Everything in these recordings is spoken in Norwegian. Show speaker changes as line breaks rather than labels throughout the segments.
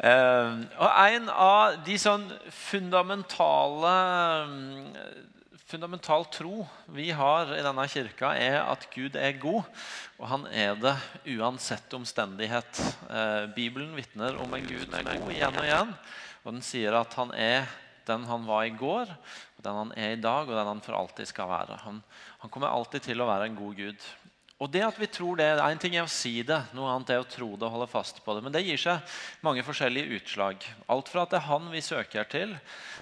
Eh, og en av de sånn fundamentale fundamental tro vi har i denne kirka, er at Gud er god. Og han er det uansett omstendighet. Eh, Bibelen vitner om en Gud som er god igjen og igjen. Og den sier at han er den han var i går, og den han er i dag, og den han for alltid skal være. Han, han kommer alltid til å være en god Gud. Og det at vi tror det, En ting er å si det, noe annet er å tro det og holde fast på det. Men det gir seg mange forskjellige utslag. Alt fra at det er han vi søker til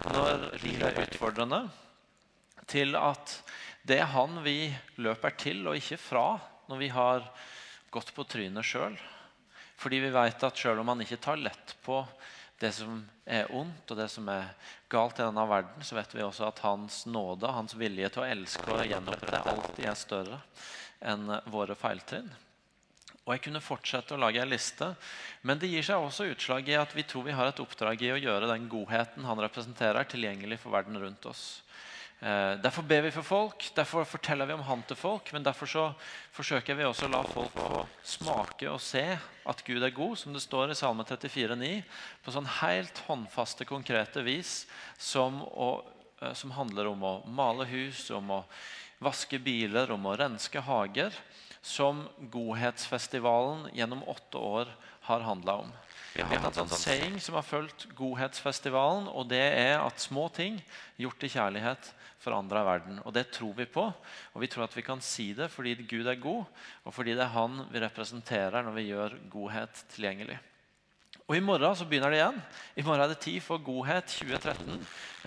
når livet er utfordrende, til at det er han vi løper til og ikke fra når vi har gått på trynet sjøl. Fordi vi vet at sjøl om han ikke tar lett på det som er ondt og det som er galt i denne verden, så vet vi også at hans nåde, hans vilje til å elske og gjenopprette alltid er større enn våre feiltrinn. Og Jeg kunne fortsette å lage en liste, men det gir seg også utslag i at vi tror vi har et oppdrag i å gjøre den godheten han representerer, tilgjengelig for verden rundt oss. Eh, derfor ber vi for folk, derfor forteller vi om han til folk. Men derfor så forsøker vi også å la folk få smake og se at Gud er god, som det står i Salme 34,9, på sånn helt håndfaste, konkrete vis som, å, eh, som handler om å male hus, om å vaske biler, om å renske hager. Som Godhetsfestivalen gjennom åtte år har handla om. Vi har hatt en saying som har fulgt Godhetsfestivalen, og det er at små ting gjort i kjærlighet forandrer verden. Og det tror vi på. Og vi tror at vi kan si det fordi Gud er god, og fordi det er Han vi representerer når vi gjør godhet tilgjengelig. Og I morgen så begynner det igjen. I morgen er det tid for Godhet 2013.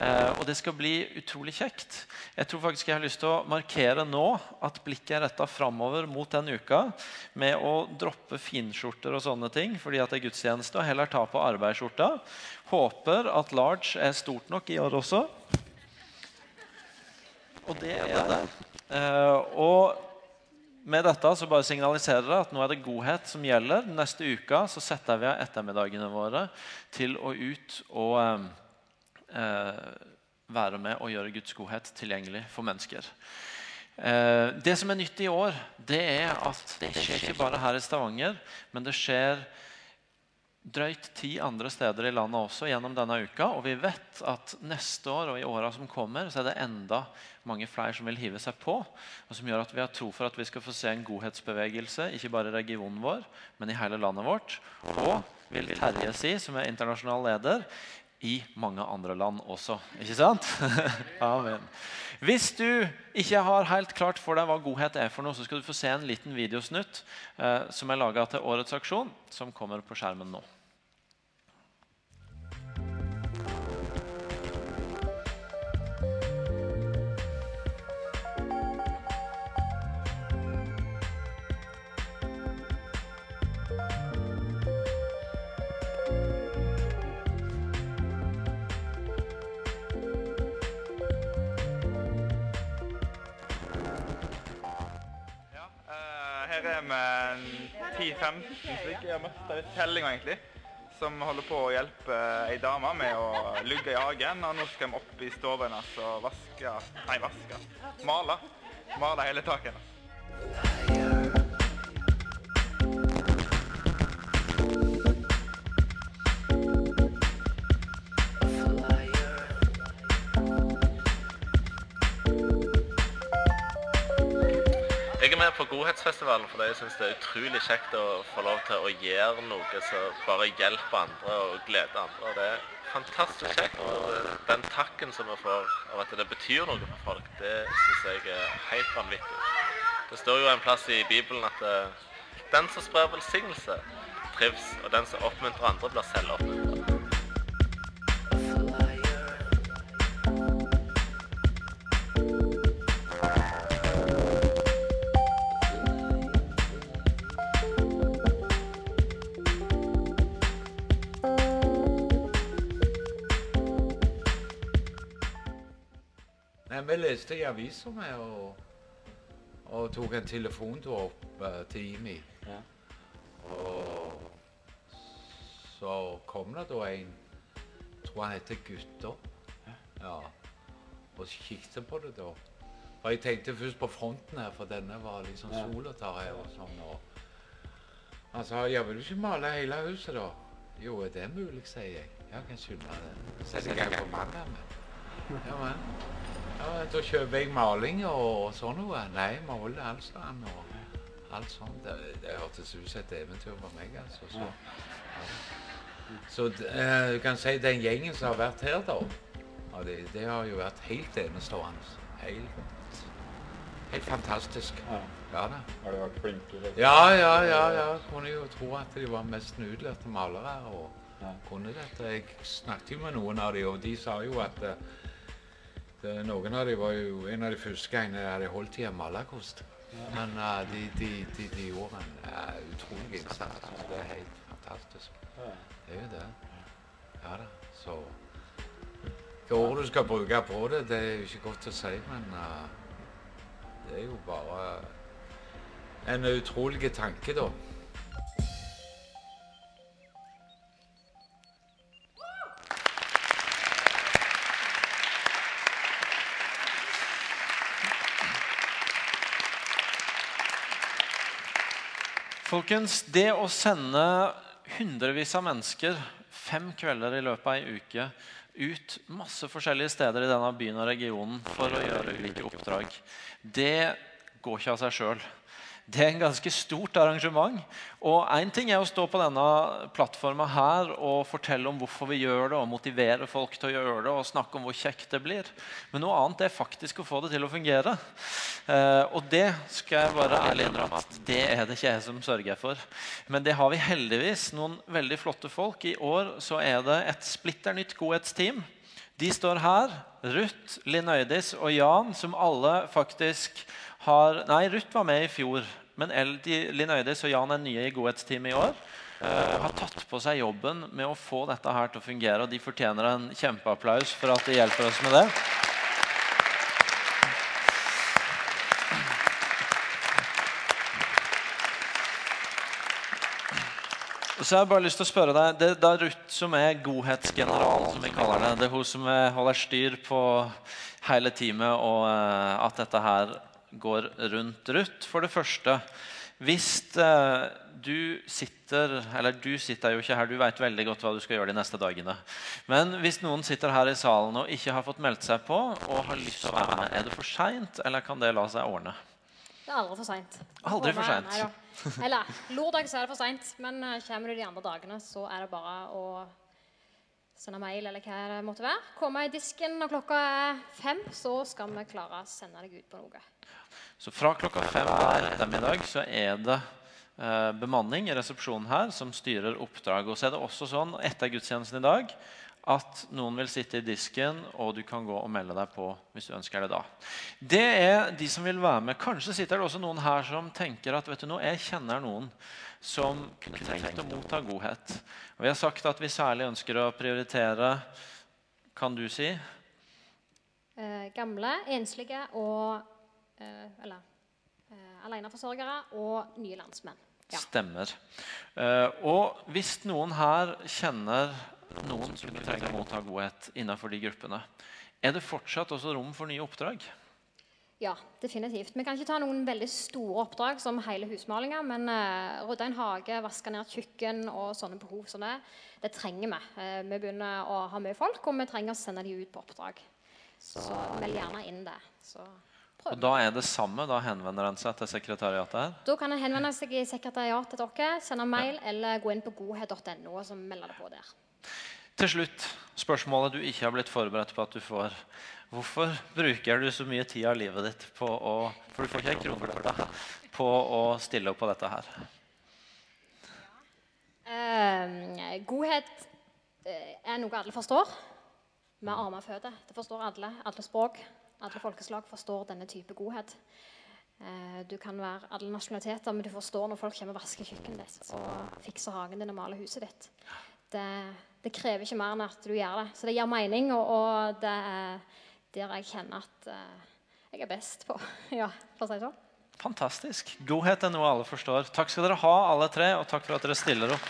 Eh, og det skal bli utrolig kjekt. Jeg tror faktisk jeg har lyst til å markere nå at blikket er retta framover mot den uka med å droppe finskjorter og sånne ting fordi at det er gudstjeneste, og heller ta på arbeidsskjorta. Håper at large er stort nok i år også. Og det er det. Eh, og med dette så bare signaliserer det at nå er det godhet som gjelder. Neste uke så setter vi av ettermiddagene våre til å ut og eh, være med og gjøre Guds godhet tilgjengelig for mennesker. Eh, det som er nytt i år, det er at det skjer ikke bare her i Stavanger, men det skjer drøyt ti andre steder i landet også gjennom denne uka. Og vi vet at neste år og i åra som kommer, så er det enda mange flere som vil hive seg på. Og som gjør at vi har tro for at vi skal få se en godhetsbevegelse, ikke bare i regionen vår, men i hele landet vårt. Og vil Terje si, som er internasjonal leder, i mange andre land også. Ikke sant? Amen. Hvis du ikke har helt klart for deg hva godhet er, for noe, så skal du få se en liten videosnutt eh, som er laga til årets aksjon, som kommer på skjermen nå.
Er vi 10-15 stykker. Jeg har møtt litt tellinger, egentlig. Som holder på å hjelpe ei dame med å lugge i hagen. Og nå skal de opp i hennes og vaske Nei, vaske. Male. Male hele taket hennes.
Godhetsfestivalen fordi jeg syns det er utrolig kjekt å få lov til å gjøre noe som bare hjelper andre og gleder andre. Og det er fantastisk kjekt. Og den takken som vi får av at det betyr noe for folk, det syns jeg er helt vanvittig. Det står jo en plass i Bibelen at eh, den som sprer velsignelse, trives, og den som oppmuntrer andre, blir selv oppmuntret.
Vi leste i avisa og, og tok en telefontur opp uh, til Imi.
Ja.
Og så kom det da en tror han heter Gutter. Ja. Og kikket på det da. Og jeg tenkte først på fronten her, for denne var liksom
Ja.
tar her og sånn. Og han sa ja, vil du ikke male hele huset, da? Jo, er det mulig, sier jeg. Ja, kan skynde. Setter jeg i gang på mandag. Ja, men. Ja, da kjøper jeg maling og, sånn noe. Nei, maler Alstrand og alt sånt. Det, det hørtes ut som et eventyr for meg, altså. Så, ja. så eh, du kan si den gjengen som har vært her, da, ja, det, det har jo vært helt enestående. Helt, helt fantastisk.
Ja.
Ja da.
Har de vært flinke? Liksom?
Ja, ja, ja. ja. Kunne jo tro at de var mest utlærte malere og
Ja.
kunne dette. Jeg snakket jo med noen av dem, og de sa jo at eh, det, noen av dem var jo en av de første gangene jeg hadde holdt i en malerkost. Men uh, de, de, de, de gjorde en uh, utrolig innsats. Så det er helt fantastisk. Det er jo det. Ja da. Så Hva ord du skal bruke på det, det er jo ikke godt å si, men uh, det er jo bare en utrolig tanke, da.
Folkens, det å sende hundrevis av mennesker fem kvelder i løpet av ei uke ut masse forskjellige steder i denne byen og regionen for å gjøre ulike oppdrag, det går ikke av seg sjøl. Det er en ganske stort arrangement. Og Én ting er å stå på denne plattforma her og fortelle om hvorfor vi gjør det, og motivere folk til å gjøre det og snakke om hvor kjekt det blir. Men noe annet er faktisk å få det til å fungere. Eh, og det skal jeg bare ærlig innrømme at det er det ikke jeg som sørger for. Men det har vi heldigvis noen veldig flotte folk. I år så er det et splitter nytt godhetsteam. De står her. Ruth, Linn Øydis og Jan, som alle faktisk har Nei, Ruth var med i fjor. Men Linn Øydis og Jan er nye i godhetsteamet i år. Uh, har tatt på seg jobben med å få dette her til å fungere. Og de fortjener en kjempeapplaus for at de hjelper oss med det. Så jeg har bare lyst til å spørre deg, Det er da Ruth som er godhetsgeneralen, som vi kaller det. Det er hun som eh, holder styr på hele teamet, og eh, at dette her går rundt Ruth. For det første, hvis eh, du sitter Eller du sitter jo ikke her, du vet veldig godt hva du skal gjøre de neste dagene. Men hvis noen sitter her i salen og ikke har fått meldt seg på, og har lyst til å være med, er det for seint, eller kan det la seg ordne?
Det er aldri for seint.
Aldri for sent.
Eller lørdag så er det for seint, men eh, kommer du de andre dagene, så er det bare å sende mail eller hva det måtte være. Komme i disken når klokka er fem, så skal vi klare å sende deg ut på noe.
Så fra klokka fem hver ettermiddag så er det eh, bemanning i resepsjonen her som styrer oppdraget. Og så er det også sånn etter gudstjenesten i dag at noen vil sitte i disken, og du kan gå og melde deg på hvis du ønsker det da. Det er de som vil være med. Kanskje sitter det også noen her som tenker at vet du noe, jeg kjenner noen som kunne tenkt å motta godhet. Og Vi har sagt at vi særlig ønsker å prioritere Kan du si?
Eh, gamle, enslige og eh, Eller eh, aleneforsørgere og nye landsmenn. Ja.
Stemmer. Eh, og hvis noen her kjenner noen som trenger å motta godhet innenfor de gruppene, er det fortsatt også rom for nye oppdrag?
Ja, definitivt. Vi kan ikke ta noen veldig store oppdrag som hele husmalinga, men uh, rydde en hage, vaske ned kjøkken og sånne behov som det, det trenger vi. Uh, vi begynner å ha mye folk, og vi trenger å sende de ut på oppdrag. Så meld gjerne inn det. Så
Og da er det samme, da henvender en seg til sekretariatet her.
Da kan en henvende seg i sekretariatet til dere, sende mail eller gå inn på godhet.no og så melde det på der.
Til slutt, spørsmålet du ikke har blitt forberedt på at du får. Hvorfor bruker du så mye tid av livet ditt på å For du får ikke en krone for det. På å stille opp på dette her.
Uh, godhet eh, er noe alle forstår. Med armer og føtter. Det forstår alle. Alle språk, alle folkeslag forstår denne type godhet. Uh, du kan være alle nasjonaliteter, men du forstår når folk kommer og vasker kjøkkenet ditt og fikser hagen din og maler huset ditt. Det, det krever ikke mer enn at du gjør det. Så det gir mening, og, og det er der jeg kjenner at eh, jeg er best på. ja, for å si det sånn.
Fantastisk. Godhet er noe alle forstår. Takk skal dere ha, alle tre, og takk for at dere stiller opp.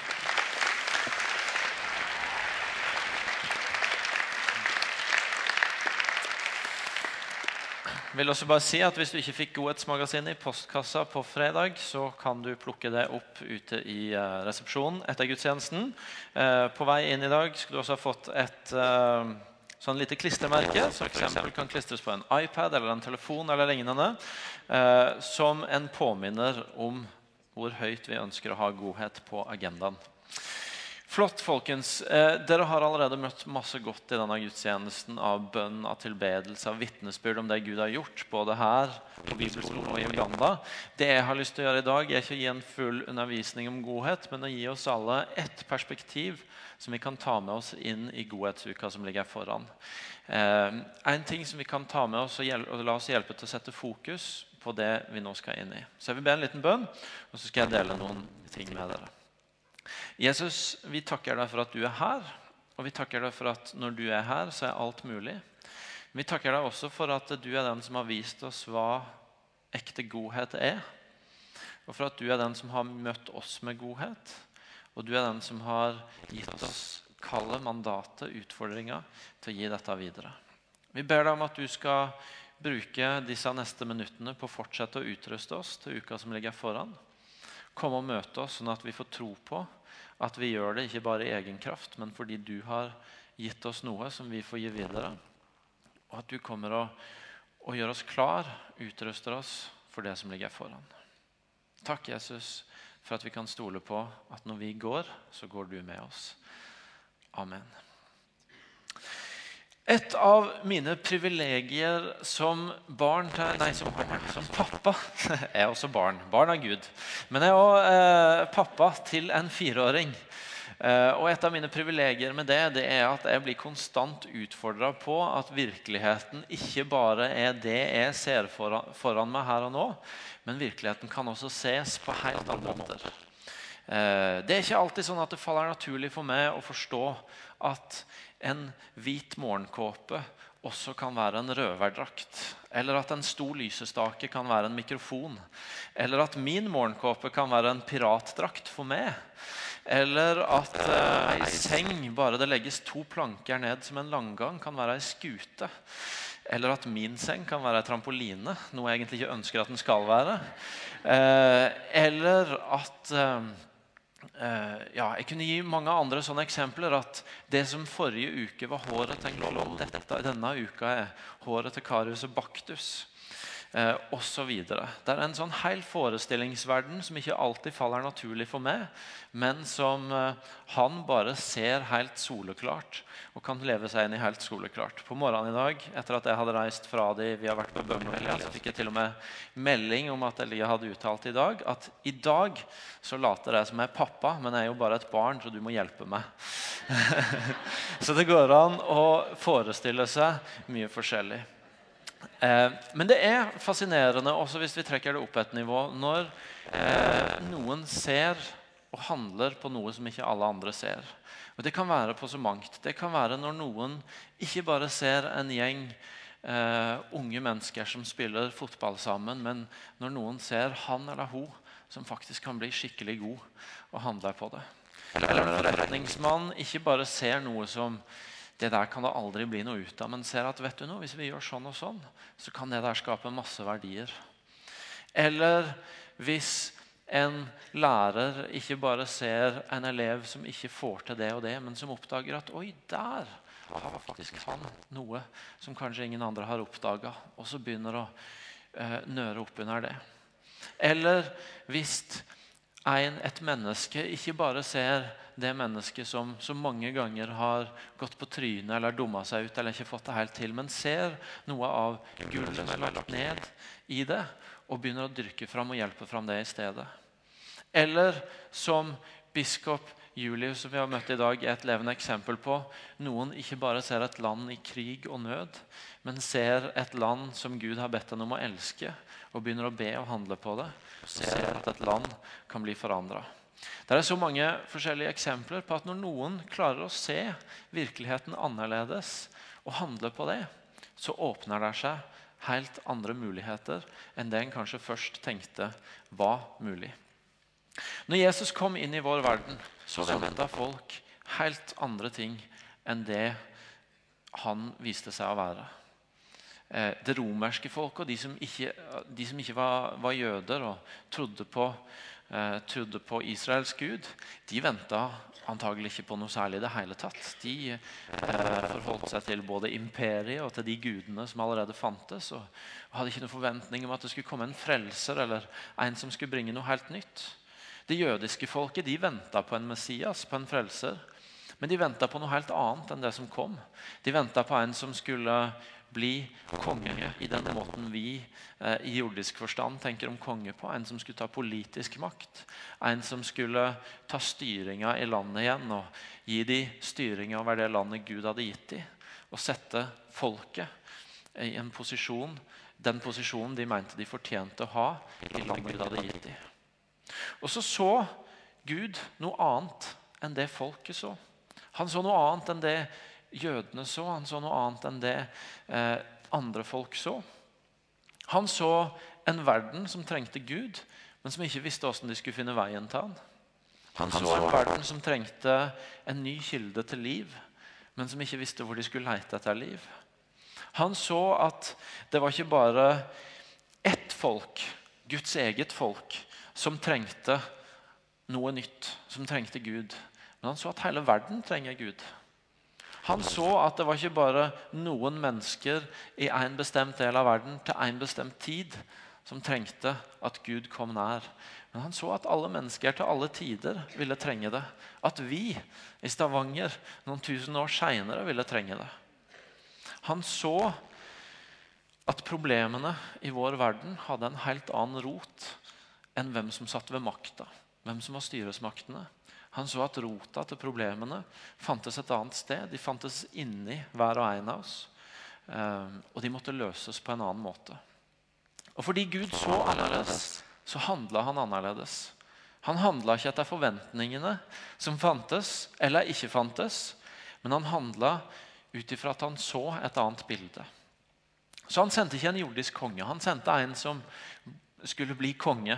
Vil også bare si at Hvis du ikke fikk Godhetsmagasinet i postkassa på fredag, så kan du plukke det opp ute i eh, resepsjonen etter gudstjenesten. Eh, på vei inn i dag skulle du også ha fått et eh, sånn lite klistremerke som eksempel kan klistres på en iPad eller en telefon eller lignende, som en påminner om hvor høyt vi ønsker å ha godhet på agendaen. Flott, folkens. Eh, dere har allerede møtt masse godt i denne gudstjenesten av bønn, av tilbedelse, av vitnesbyrd om det Gud har gjort, både her på Bibelskolen og i Uganda. Det jeg har lyst til å gjøre i dag, er ikke å gi en full undervisning om godhet, men å gi oss alle ett perspektiv som vi kan ta med oss inn i godhetsuka som ligger foran. Eh, en ting som vi kan ta med oss og, og la oss hjelpe til å sette fokus på det vi nå skal inn i. Så jeg vil be en liten bønn, og så skal jeg dele noen ting med dere. Jesus, vi takker deg for at du er her. Og vi takker deg for at når du er her, så er alt mulig. Vi takker deg også for at du er den som har vist oss hva ekte godhet er. Og for at du er den som har møtt oss med godhet. Og du er den som har gitt oss kallet, mandatet, utfordringa til å gi dette videre. Vi ber deg om at du skal bruke disse neste minuttene på å fortsette å utruste oss til uka som ligger foran. Komme og møte oss, sånn at vi får tro på at vi gjør det ikke bare i egen kraft, men fordi du har gitt oss noe som vi får gi videre. Og at du kommer og, og gjør oss klar, utruster oss for det som ligger foran. Takk, Jesus, for at vi kan stole på at når vi går, så går du med oss. Amen. Et av mine privilegier som barn Nei, som, som pappa Jeg er også barn. Barn av Gud. Men jeg er òg eh, pappa til en fireåring. Eh, og et av mine privilegier med det, det er at jeg blir konstant utfordra på at virkeligheten ikke bare er det jeg ser foran, foran, meg her og nå, men virkeligheten kan også ses på helt andre måter. Eh, det er ikke alltid sånn at det faller naturlig for meg å forstå at en hvit morgenkåpe også kan være en røverdrakt. Eller at en stor lysestake kan være en mikrofon. Eller at min morgenkåpe kan være en piratdrakt for meg. Eller at eh, ei seng, bare det legges to planker ned som en langgang, kan være ei skute. Eller at min seng kan være ei trampoline, noe jeg egentlig ikke ønsker at den skal være. Eh, eller at Uh, ja, jeg kunne gi mange andre sånne eksempler. At det som forrige uke var håret til en klovn, denne uka er håret til Karius og Baktus eh, osv. Det er en sånn hel forestillingsverden som ikke alltid faller naturlig for meg, men som eh, han bare ser helt soleklart og kan leve seg inn i helt soleklart. På morgenen i dag, etter at jeg hadde reist fra de, vi har vært på Bømlo, så fikk jeg til og med melding om at Elia hadde uttalt i dag at i dag så later jeg som jeg er pappa, men jeg er jo bare et barn, så du må hjelpe meg. så det går an å forestille seg mye forskjellig. Eh, men det er fascinerende også hvis vi trekker det opp et nivå, når eh, noen ser og handler på noe som ikke alle andre ser. Og Det kan være på så mangt. Det kan være når noen ikke bare ser en gjeng eh, unge mennesker som spiller fotball sammen, men når noen ser han eller hun som faktisk kan bli skikkelig god og handler på det. Eller når en forretningsmann ikke bare ser noe som det der kan det aldri bli noe ut av. Men ser at vet du noe, hvis vi gjør sånn og sånn, så kan det der skape masse verdier. Eller hvis en lærer ikke bare ser en elev som ikke får til det og det, men som oppdager at oi, der har faktisk han noe som kanskje ingen andre har oppdaga, og så begynner å eh, nøre opp under det. Eller hvis en, et menneske ikke bare ser det mennesket som så mange ganger har gått på trynet eller dumma seg ut eller ikke fått det helt til, men ser noe av gullet som er lagt ned i det, og begynner å dyrke fram og hjelpe fram det i stedet. Eller som biskop Julius som vi har møtt i dag, er et levende eksempel på. Noen ikke bare ser et land i krig og nød, men ser et land som Gud har bedt henne om å elske, og begynner å be og handle på det. Og ser at et land kan bli forandra. Det er så mange forskjellige eksempler på at når noen klarer å se virkeligheten annerledes og handle på det, så åpner det seg helt andre muligheter enn det en kanskje først tenkte var mulig. Når Jesus kom inn i vår verden, så venta folk helt andre ting enn det han viste seg å være. eh, det romerske folket og de som ikke, de som ikke var, var, jøder og trodde på, trodde på Israels gud, de venta antagelig ikke på noe særlig i det hele tatt. De eh, forholdt seg til både imperiet og til de gudene som allerede fantes. Og hadde ikke noen forventning om at det skulle komme en frelser eller en som skulle bringe noe helt nytt. Det jødiske folket de venta på en Messias, på en frelser. Men de venta på noe helt annet enn det som kom. De venta på en som skulle bli konge i den måten vi eh, i jordisk forstand tenker om konge på. En som skulle ta politisk makt. En som skulle ta styringa i landet igjen og gi de styringa over det landet Gud hadde gitt dem. Og sette folket i en posisjon, den posisjonen de mente de fortjente å ha i landet Gud hadde gitt dem. Og så så Gud noe annet enn det folket så. Han så noe annet enn det jødene så. Han så noe annet enn det eh, andre folk så. Han så en verden som trengte Gud, men som ikke visste hvordan de skulle finne veien til han. Han så en verden som trengte en ny kilde til liv, men som ikke visste hvor de skulle lete etter liv. Han så at det var ikke bare ett folk, Guds eget folk, som trengte noe nytt, som trengte Gud. Men han så at hele verden trenger Gud. Han så at det var ikke bare noen mennesker i en bestemt del av verden til en bestemt tid som trengte at Gud kom nær. Men han så at alle mennesker til alle tider ville trenge det. At vi i Stavanger noen tusen år seinere ville trenge det. Han så at problemene i vår verden hadde en helt annen rot enn hvem som satt ved makta, hvem som var styresmaktene. Han så at rota til problemene fantes et annet sted. De fantes inni hver og en av oss. Ehm, og de måtte løses på en annen måte. Og fordi Gud så annerledes, så handla han annerledes. Han handla ikke etter forventningene som fantes eller ikke fantes, men han handla ut ifra at han så et annet bilde. Så han sendte ikke en jordisk konge. Han sendte en som skulle bli konge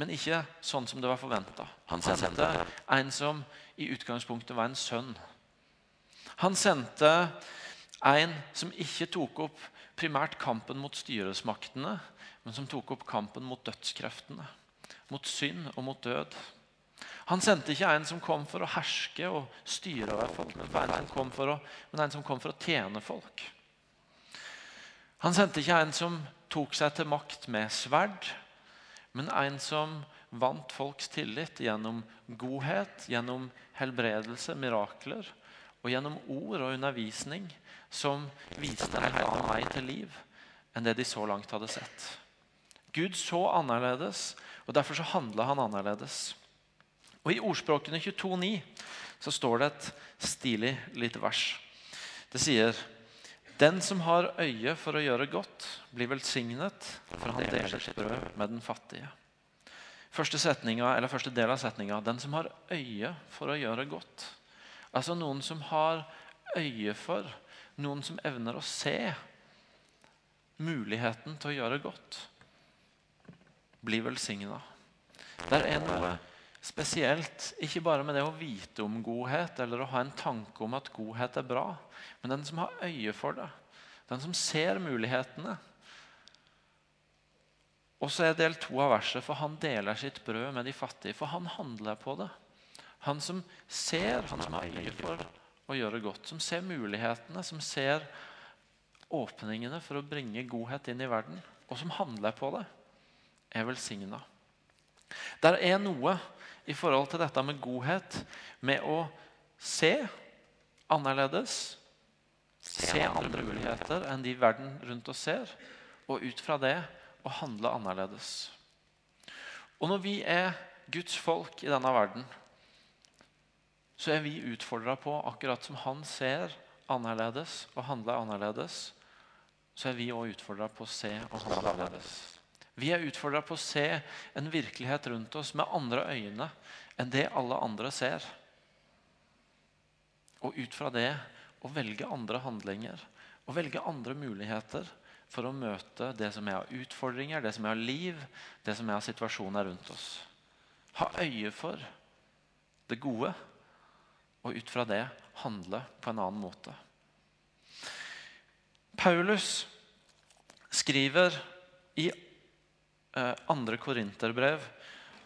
men ikke sånn som det var forventa. Han sendte en som i utgangspunktet var en sønn. Han sendte en som ikke tok opp primært kampen mot styresmaktene, men som tok opp kampen mot dødskreftene, mot synd og mot død. Han sendte ikke en som kom for å herske og styre over folk, men en som kom for å, en som kom for å tjene folk. Han sendte ikke en som tok seg til makt med sverd, men en som vant folks tillit gjennom godhet, gjennom helbredelse, mirakler, og gjennom ord og undervisning som viste en helt annen vei til liv enn det de så langt hadde sett. Gud så annerledes, og derfor så handla han annerledes. Og I ordspråkene 22,9 så står det et stilig lite vers. Det sier den som har øye for å gjøre godt, blir velsignet, for han deler sitt brød med den fattige. Første, setninga, første del av setninga Den som har øye for å gjøre godt. Altså noen som har øye for, noen som evner å se muligheten til å gjøre godt, blir velsigna. Det er noe spesielt, ikke bare med det å vite om godhet eller å ha en tanke om at godhet er bra, men den som har øye for det, den som ser mulighetene. Og så er del to av verset, for han deler sitt brød med de fattige. For han handler på det. Han som ser, han som har øye for å gjøre godt. Som ser mulighetene, som ser åpningene for å bringe godhet inn i verden. Og som handler på det, er velsigna. Der er noe i forhold til dette med godhet, med å se annerledes, se andre muligheter enn de verden rundt oss ser, og ut fra det å handle annerledes. Og når vi er Guds folk i denne verden, så er vi utfordra på, akkurat som han ser annerledes og handler annerledes, så er vi òg utfordra på å se og handle annerledes. Vi er utfordra på å se en virkelighet rundt oss med andre øyne enn det alle andre ser. Og ut fra det å velge andre handlinger og velge andre muligheter for å møte det som er av utfordringer, det som er av liv, det som er av situasjoner rundt oss. Ha øye for det gode, og ut fra det handle på en annen måte. Paulus skriver i andre korinterbrev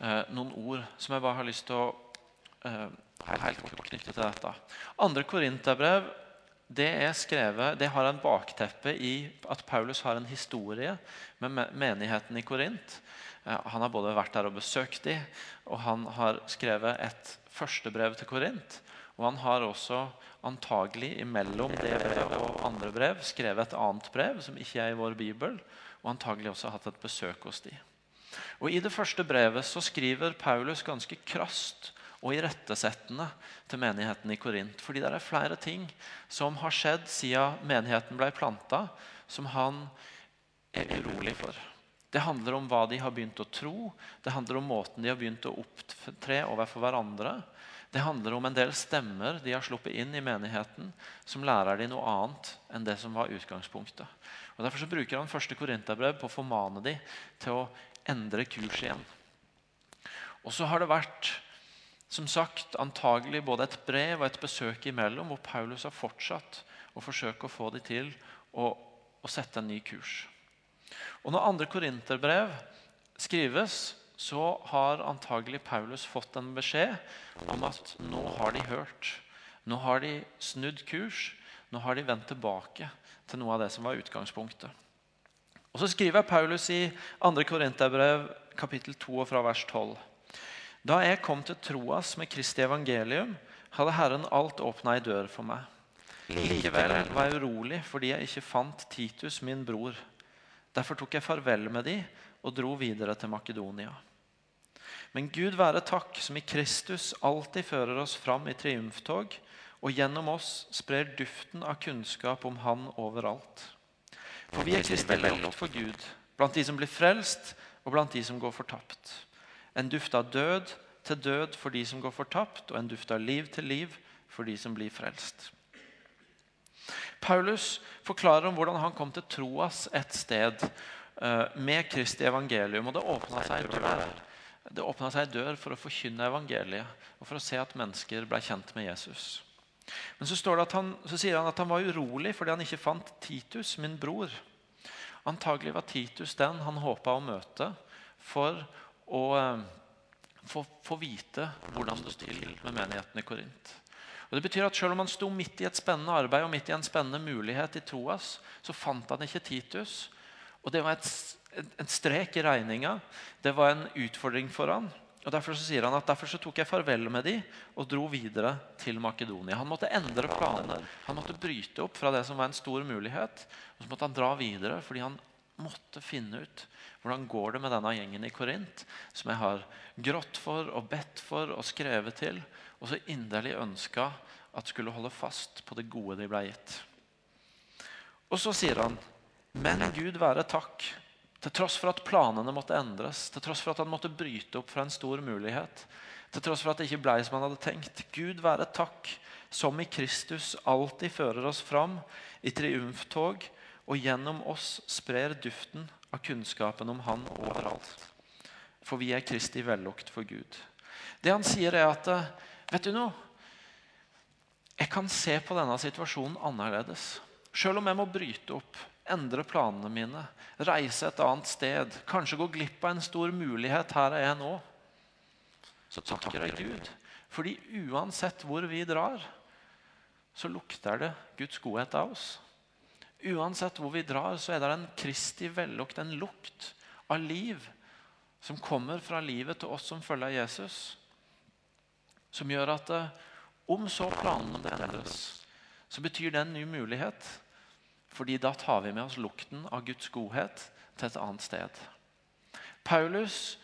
eh, noen ord som jeg bare har lyst til å eh, helt kort knytte til dette. Andre korinterbrev det er skrevet, det har en bakteppe i at Paulus har en historie med menigheten i Korint. Eh, Han har både vært der og besøkt dem, og han har skrevet et første brev til Korint. Og han har også antagelig imellom det brevet og andre brev skrevet et annet brev som ikke er i vår bibel, og antagelig også hatt et besøk hos dem. Og I det første brevet så skriver Paulus ganske krast og irettesettende til menigheten i Korint. Fordi det er flere ting som har skjedd siden menigheten ble planta, som han er urolig for. Det handler om hva de har begynt å tro, det handler om måten de har begynt å opptre overfor hverandre. Det handler om en del stemmer de har sluppet inn i menigheten, som lærer de noe annet enn det som var utgangspunktet. Og Derfor så bruker han første korinterbrev på å formane de til å endre kurs igjen. Og så har det vært som sagt, antagelig både et brev og et besøk imellom, hvor Paulus har fortsatt å forsøke å få de til å, å sette en ny kurs. Og Når andre korinterbrev skrives, så har antagelig Paulus fått en beskjed om at nå har de hørt. Nå har de snudd kurs. Nå har de vendt tilbake til noe av det som var utgangspunktet. Og Så skriver Paulus i 2. Korinterbrev kapittel 2 og fra vers 12. Da jeg kom til Troas med Kristi evangelium, hadde Herren alt åpna ei dør for meg. Likevel var jeg urolig fordi jeg ikke fant Titus, min bror. Derfor tok jeg farvel med de og dro videre til Makedonia. Men Gud være takk, som i Kristus alltid fører oss fram i triumftog, og gjennom oss sprer duften av kunnskap om Han overalt. For vi er Kristi vellukt for Gud, blant de som blir frelst, og blant de som går fortapt. En duft av død til død for de som går fortapt, og en duft av liv til liv for de som blir frelst. Paulus forklarer om hvordan han kom til Troas et sted eh, med Kristi evangelium. og Det åpna seg en dør Det åpnet seg ei dør for å forkynne evangeliet og for å se at mennesker ble kjent med Jesus. Men så, han, så sier han at han var urolig fordi han ikke fant Titus, min bror. Antagelig var Titus den han håpa å møte for å eh, få vite hvordan det sto til med menigheten i Korint. Og det betyr at Selv om han sto midt i et spennende arbeid og midt i en spennende mulighet i Troas, så fant han ikke Titus. Og Det var et, en strek i regninga. Det var en utfordring for han. Og Derfor så sier han at derfor så tok jeg farvel med de og dro videre til Makedonia. Han måtte endre planer. Han måtte bryte opp fra det som var en stor mulighet. Og så måtte han dra videre fordi han måtte finne ut hvordan går det med denne gjengen i Korint, som jeg har grått for og bedt for og skrevet til, og så inderlig ønska at skulle holde fast på det gode de ble gitt. Og så sier han, men Gud være takk, til tross for at planene måtte endres, til tross for at han måtte bryte opp fra en stor mulighet, til tross for at det ikke ble som han hadde tenkt. Gud være takk, som i Kristus alltid fører oss fram i triumftog, og gjennom oss sprer duften av kunnskapen om Han overalt. For vi er Kristi vellukt for Gud. Det han sier, er at Vet du noe? Jeg kan se på denne situasjonen annerledes. Selv om jeg må bryte opp, endre planene mine, reise et annet sted, kanskje gå glipp av en stor mulighet her jeg er nå, så takker jeg Gud. Fordi uansett hvor vi drar, så lukter det Guds godhet av oss. Uansett hvor vi drar, så er det en Kristi vellukt, en lukt av liv, som kommer fra livet til oss som følger Jesus. Som gjør at eh, om så planene endres, så betyr det en ny mulighet. Fordi da tar vi med oss lukten av Guds godhet til et annet sted. Paulus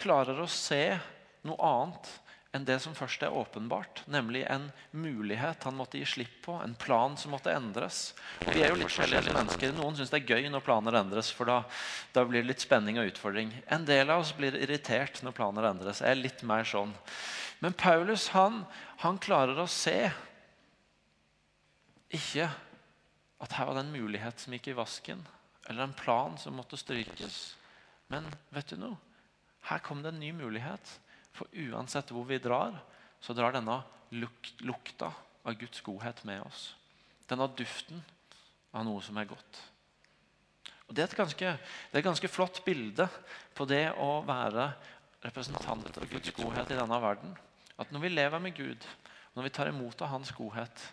klarer å se noe annet enn det som først er åpenbart, nemlig en mulighet han måtte gi slipp på, en plan som måtte endres. Vi er jo litt forskjellige mennesker. Noen syns det er gøy når planer endres, for da, da, blir det litt spenning og utfordring. En del av oss blir irritert når planer endres. Jeg er litt mer sånn. Men Paulus han, han klarer å se ikke at her var det en mulighet som gikk i vasken, eller en plan som måtte strykes. Men vet du noe? Her kom det en ny mulighet. For uansett hvor vi drar, så drar denne luk lukta av Guds godhet med oss. Denne duften av noe som er godt. Og det, er et ganske, det er et ganske flott bilde på det å være representant for Guds godhet i denne verden. At når vi lever med Gud, når vi tar imot av Hans godhet,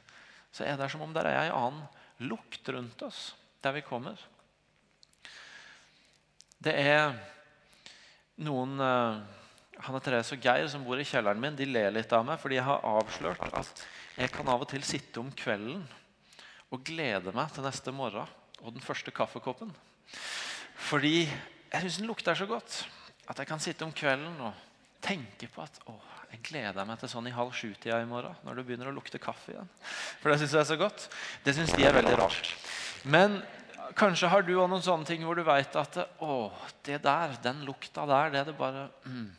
så er det som om det er en annen lukt rundt oss der vi kommer. Det er noen uh, Hanne Therese og Geir som bor i kjelleren min, de ler litt av meg fordi jeg har avslørt at jeg kan av og til sitte om kvelden og glede meg til neste morgen og den første kaffekoppen. Fordi jeg syns den lukter så godt at jeg kan sitte om kvelden og tenke på at å, jeg gleder meg til sånn i halv sju-tida i morgen når det begynner å lukte kaffe igjen. For det syns jeg er så godt. Det syns de er veldig rart. Men kanskje har du òg noen sånne ting hvor du vet at å, det der, den lukta der, det er det bare mm,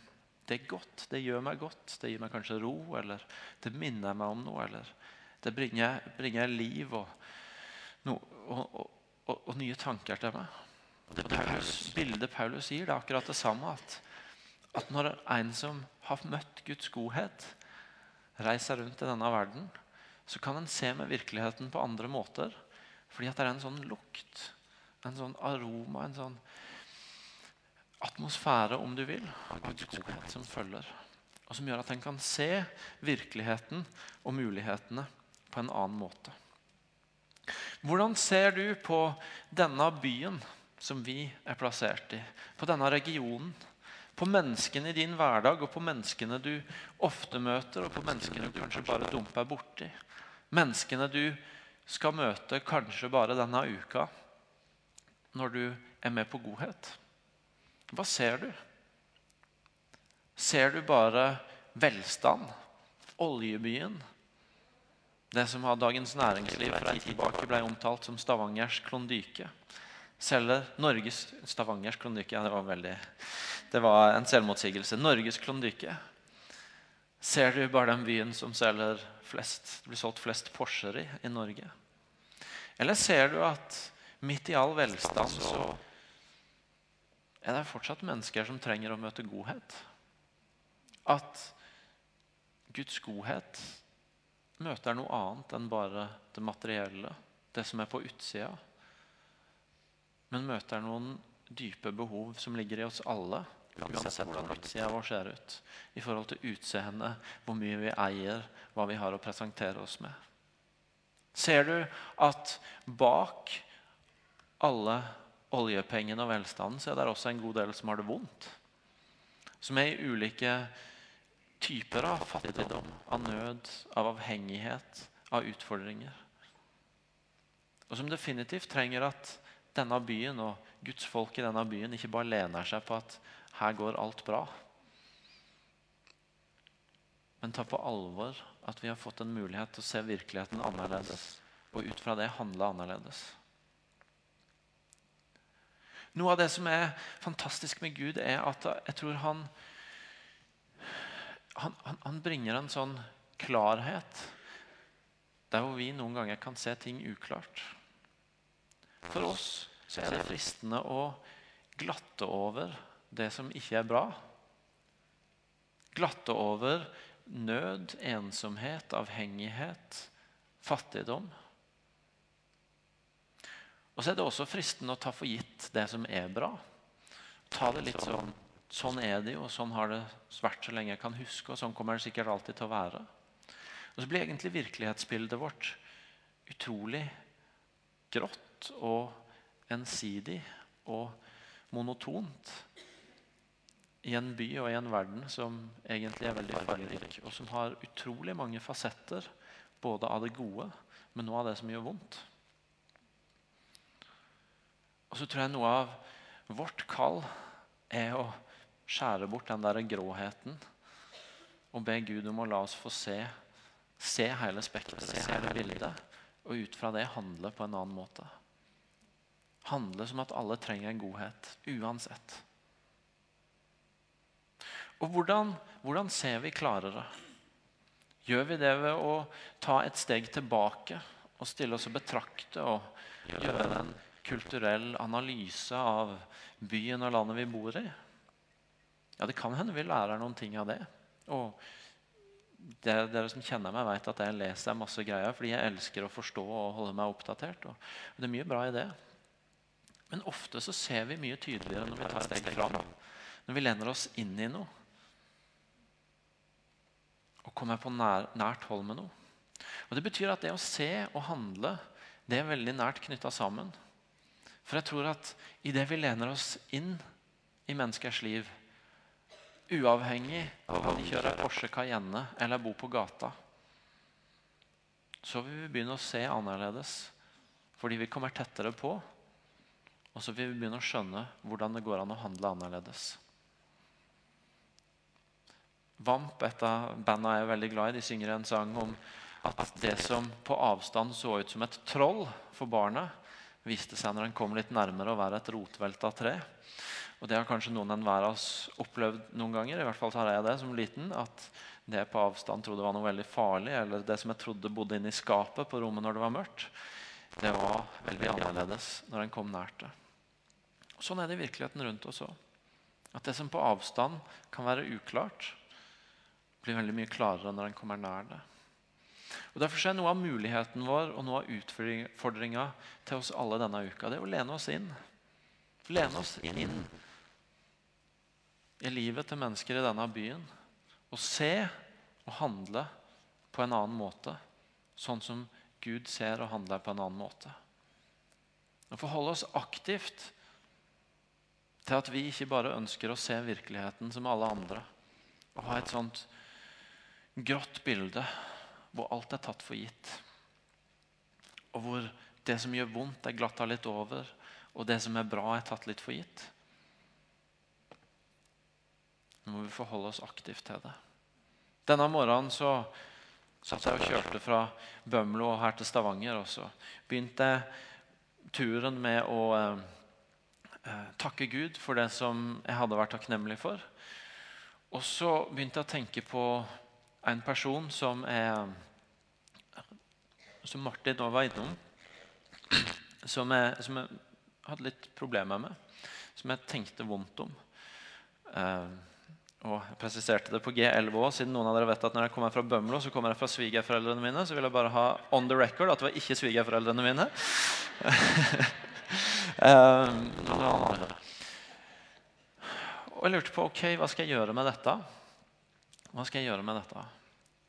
Det er godt. Det gjør meg godt. Det gir meg kanskje ro, eller det minner meg om noe, eller det bringer, bringer liv og, no, og, og, og, nye tanker til meg. Det Paulus, bildet Paulus gir, det er akkurat det samme. At, at når en som har møtt Guds godhet, reiser rundt i denne verden, så kan en se med virkeligheten på andre måter. Fordi at det er en sånn lukt, en sånn aroma, en sånn atmosfære, om du vil, av Guds godhet som følger. Og som gjør at en kan se virkeligheten og mulighetene på en annen måte. Hvordan ser du på denne byen som vi er plassert i? På denne regionen? På menneskene i din hverdag og på menneskene du ofte møter, og på menneskene du kanskje bare dumper borti? Menneskene du skal møte kanskje bare denne uka når du er med på godhet? Hva ser du? Ser du bare velstand? Oljebyen? Det som av Dagens Næringsliv for en tid tilbake ble omtalt som Stavangers klondyke. Selger Norges Stavangers klondyke, ja, det var veldig Det var en selvmotsigelse. Norges klondyke. Ser du bare den byen som selger flest, det blir solgt flest Porscher i i Norge? Eller ser du at midt i all velstand så er det fortsatt mennesker som trenger å møte godhet? At Guds godhet møter noe annet enn bare det materielle, det som er på utsida. Men møter noen dype behov som ligger i oss alle, uansett hvordan utsida vår ser ut. I forhold til utseende, hvor mye vi eier, hva vi har å presentere oss med. Ser du at bak alle oljepengene og velstanden så er det også en god del som har det vondt? Som er i ulike typer av fattigdom, av nød, av avhengighet, av utfordringer. Og som definitivt trenger at denne byen og Guds folk i denne byen ikke bare lener seg på at her går alt bra. Men ta på alvor at vi har fått en mulighet til å se virkeligheten annerledes. Og ut fra det handle annerledes. Noe av det som er fantastisk med Gud, er at jeg tror han, han, han, bringer en sånn klarhet der hvor vi noen ganger kan se ting uklart. For oss så er det fristende å glatte over det som ikke er bra. Glatte over nød, ensomhet, avhengighet, fattigdom. Og så er det også fristende å ta for gitt det som er bra. Ta det litt sånn Sånn er det jo, sånn har det vært så lenge jeg kan huske, og sånn kommer det sikkert alltid til å være. Og så blir egentlig virkelighetsbildet vårt utrolig grått og ensidig og monotont i en by og i en verden som egentlig er veldig fargerik, og som har utrolig mange fasetter, både av det gode, men også av det som gjør vondt. Og så tror jeg noe av vårt kall er å skjære bort den der gråheten og be Gud om å la oss få se, se hele spekteret, se hele bildet, og ut fra det handle på en annen måte. Handle som at alle trenger en godhet, uansett. Og hvordan, hvordan ser vi klarere? Gjør vi det ved å ta et steg tilbake og stille oss og betrakte og gjøre en kulturell analyse av byen og landet vi bor i? Ja, det kan hende vi lærer noen ting av det. Og dere, dere som kjenner meg, vet at jeg leser masse greier fordi jeg elsker å forstå og holde meg oppdatert. Og det er mye bra i det. Men ofte så ser vi mye tydeligere når vi tar et steg fram. Når vi lener oss inn i noe. Og kommer på nær, nært hold med noe. Og Det betyr at det å se og handle det er veldig nært knytta sammen. For jeg tror at idet vi lener oss inn i menneskers liv, uavhengig av om de kjører Porsche Cayenne eller bor på gata, så vil vi begynne å se annerledes fordi vi kommer tettere på. Og så vil vi begynne å skjønne hvordan det går an å handle annerledes. Vamp, et av bandene jeg er veldig glad i, de synger en sang om at det som på avstand så ut som et troll for barnet, viste seg når en kom litt nærmere å være et rotvelta tre. Og Det har kanskje noen enhver av oss opplevd noen ganger. i hvert fall har jeg det som liten, At det på avstand trodde var noe veldig farlig, eller det som jeg trodde bodde inne i skapet på rommet når det var mørkt, det var veldig annerledes når en kom nært det. Sånn er det i virkeligheten rundt oss òg. At det som på avstand kan være uklart, blir veldig mye klarere når en kommer nær det. Og Derfor er noe av muligheten vår og noe av utfordringa til oss alle denne uka det er å lene oss inn. Lene oss inn i livet til mennesker i denne byen. Og se og handle på en annen måte. Sånn som Gud ser og handler på en annen måte. Og forholde oss aktivt til at vi ikke bare ønsker å se virkeligheten som alle andre. Og ha et sånt grått bilde hvor alt er tatt for gitt. Og hvor det som gjør vondt, er glatta litt over, og det som er bra, er tatt litt for gitt. Nå må vi forholde oss aktivt til det. Denne morgenen så satt jeg og kjørte fra Bømlo her til Stavanger. Og så begynte turen med å eh, takke Gud for det som jeg hadde vært takknemlig for. Og så begynte jeg å tenke på en person som er Som Martin nå var innom. Som jeg, som jeg hadde litt problemer med. Som jeg tenkte vondt om. Uh, og Jeg presiserte det på G11 òg, siden noen av dere vet at når jeg kommer fra Bømlo, så kommer jeg fra svigerforeldrene mine. Så vil jeg bare ha on the record at det var ikke svigerforeldrene mine. uh, og jeg lurte på ok, hva skal jeg gjøre med dette. Hva skal jeg gjøre med dette?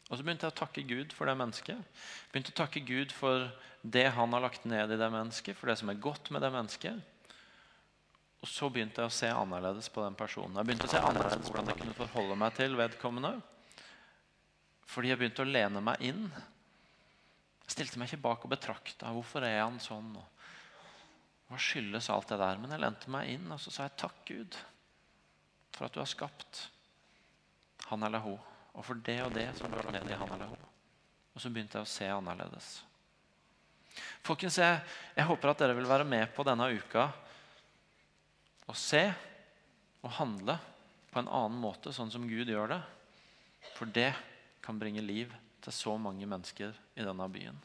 Og Så begynte jeg å takke Gud for det mennesket. Begynte å takke Gud for det han har lagt ned i det mennesket, for det som er godt med det mennesket. Og så begynte jeg å se annerledes på den personen. Jeg begynte å se annerledes hvordan jeg kunne forholde meg til vedkommende. Fordi jeg begynte å lene meg inn. Jeg stilte meg ikke bak og betrakta. Hvorfor er han sånn? Og hva skyldes alt det der? Men jeg lente meg inn og så sa jeg takk, Gud, for at du har skapt han eller hun. Og for det og det som lå ned i han eller hun. Og så begynte jeg å se annerledes. Folkens, jeg, jeg håper at dere vil være med på denne uka og se og handle på en annen måte, sånn som Gud gjør det. For det kan bringe liv til så mange mennesker i denne byen.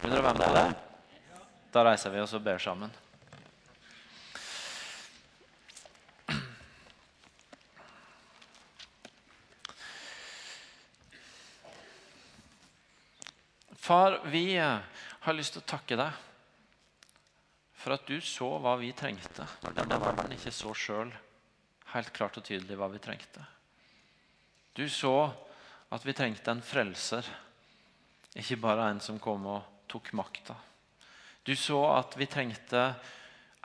Vil dere være med på det? Da reiser vi oss og ber sammen. Far, vi eh, har lyst til å takke deg for at du så hva vi trengte denne verden ikke så sjøl helt klart og tydelig hva vi trengte. Du så at vi trengte en frelser, ikke bare en som kom og tok makta. Du så at vi trengte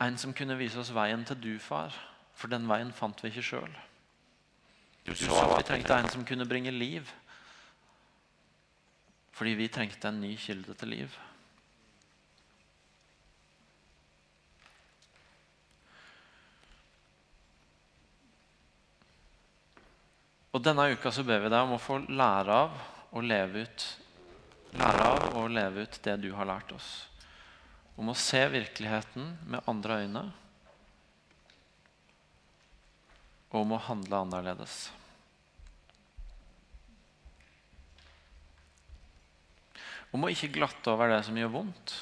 en som kunne vise oss veien til du, far, for den veien fant vi ikke sjøl. Du så at vi trengte en som kunne bringe liv fordi vi trengte en ny kilde til liv. Og Denne uka så ber vi deg om å få lære av og leve ut lære av og leve ut det du har lært oss. Om å se virkeligheten med andre øyne. Og om å handle annerledes. Om å ikke glatte over det som gjør vondt.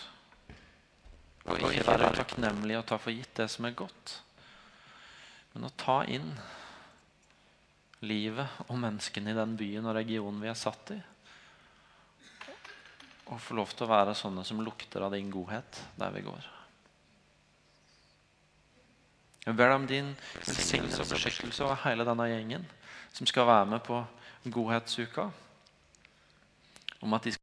Og ikke være takknemlig og ta for gitt det som er godt. Men å ta inn livet og menneskene i den byen og regionen vi er satt i. Og få lov til å være sånne som lukter av din godhet der vi går. Jeg ber om din velsignelse og beskyttelse over hele denne gjengen som skal være med på Godhetsuka. Om at de skal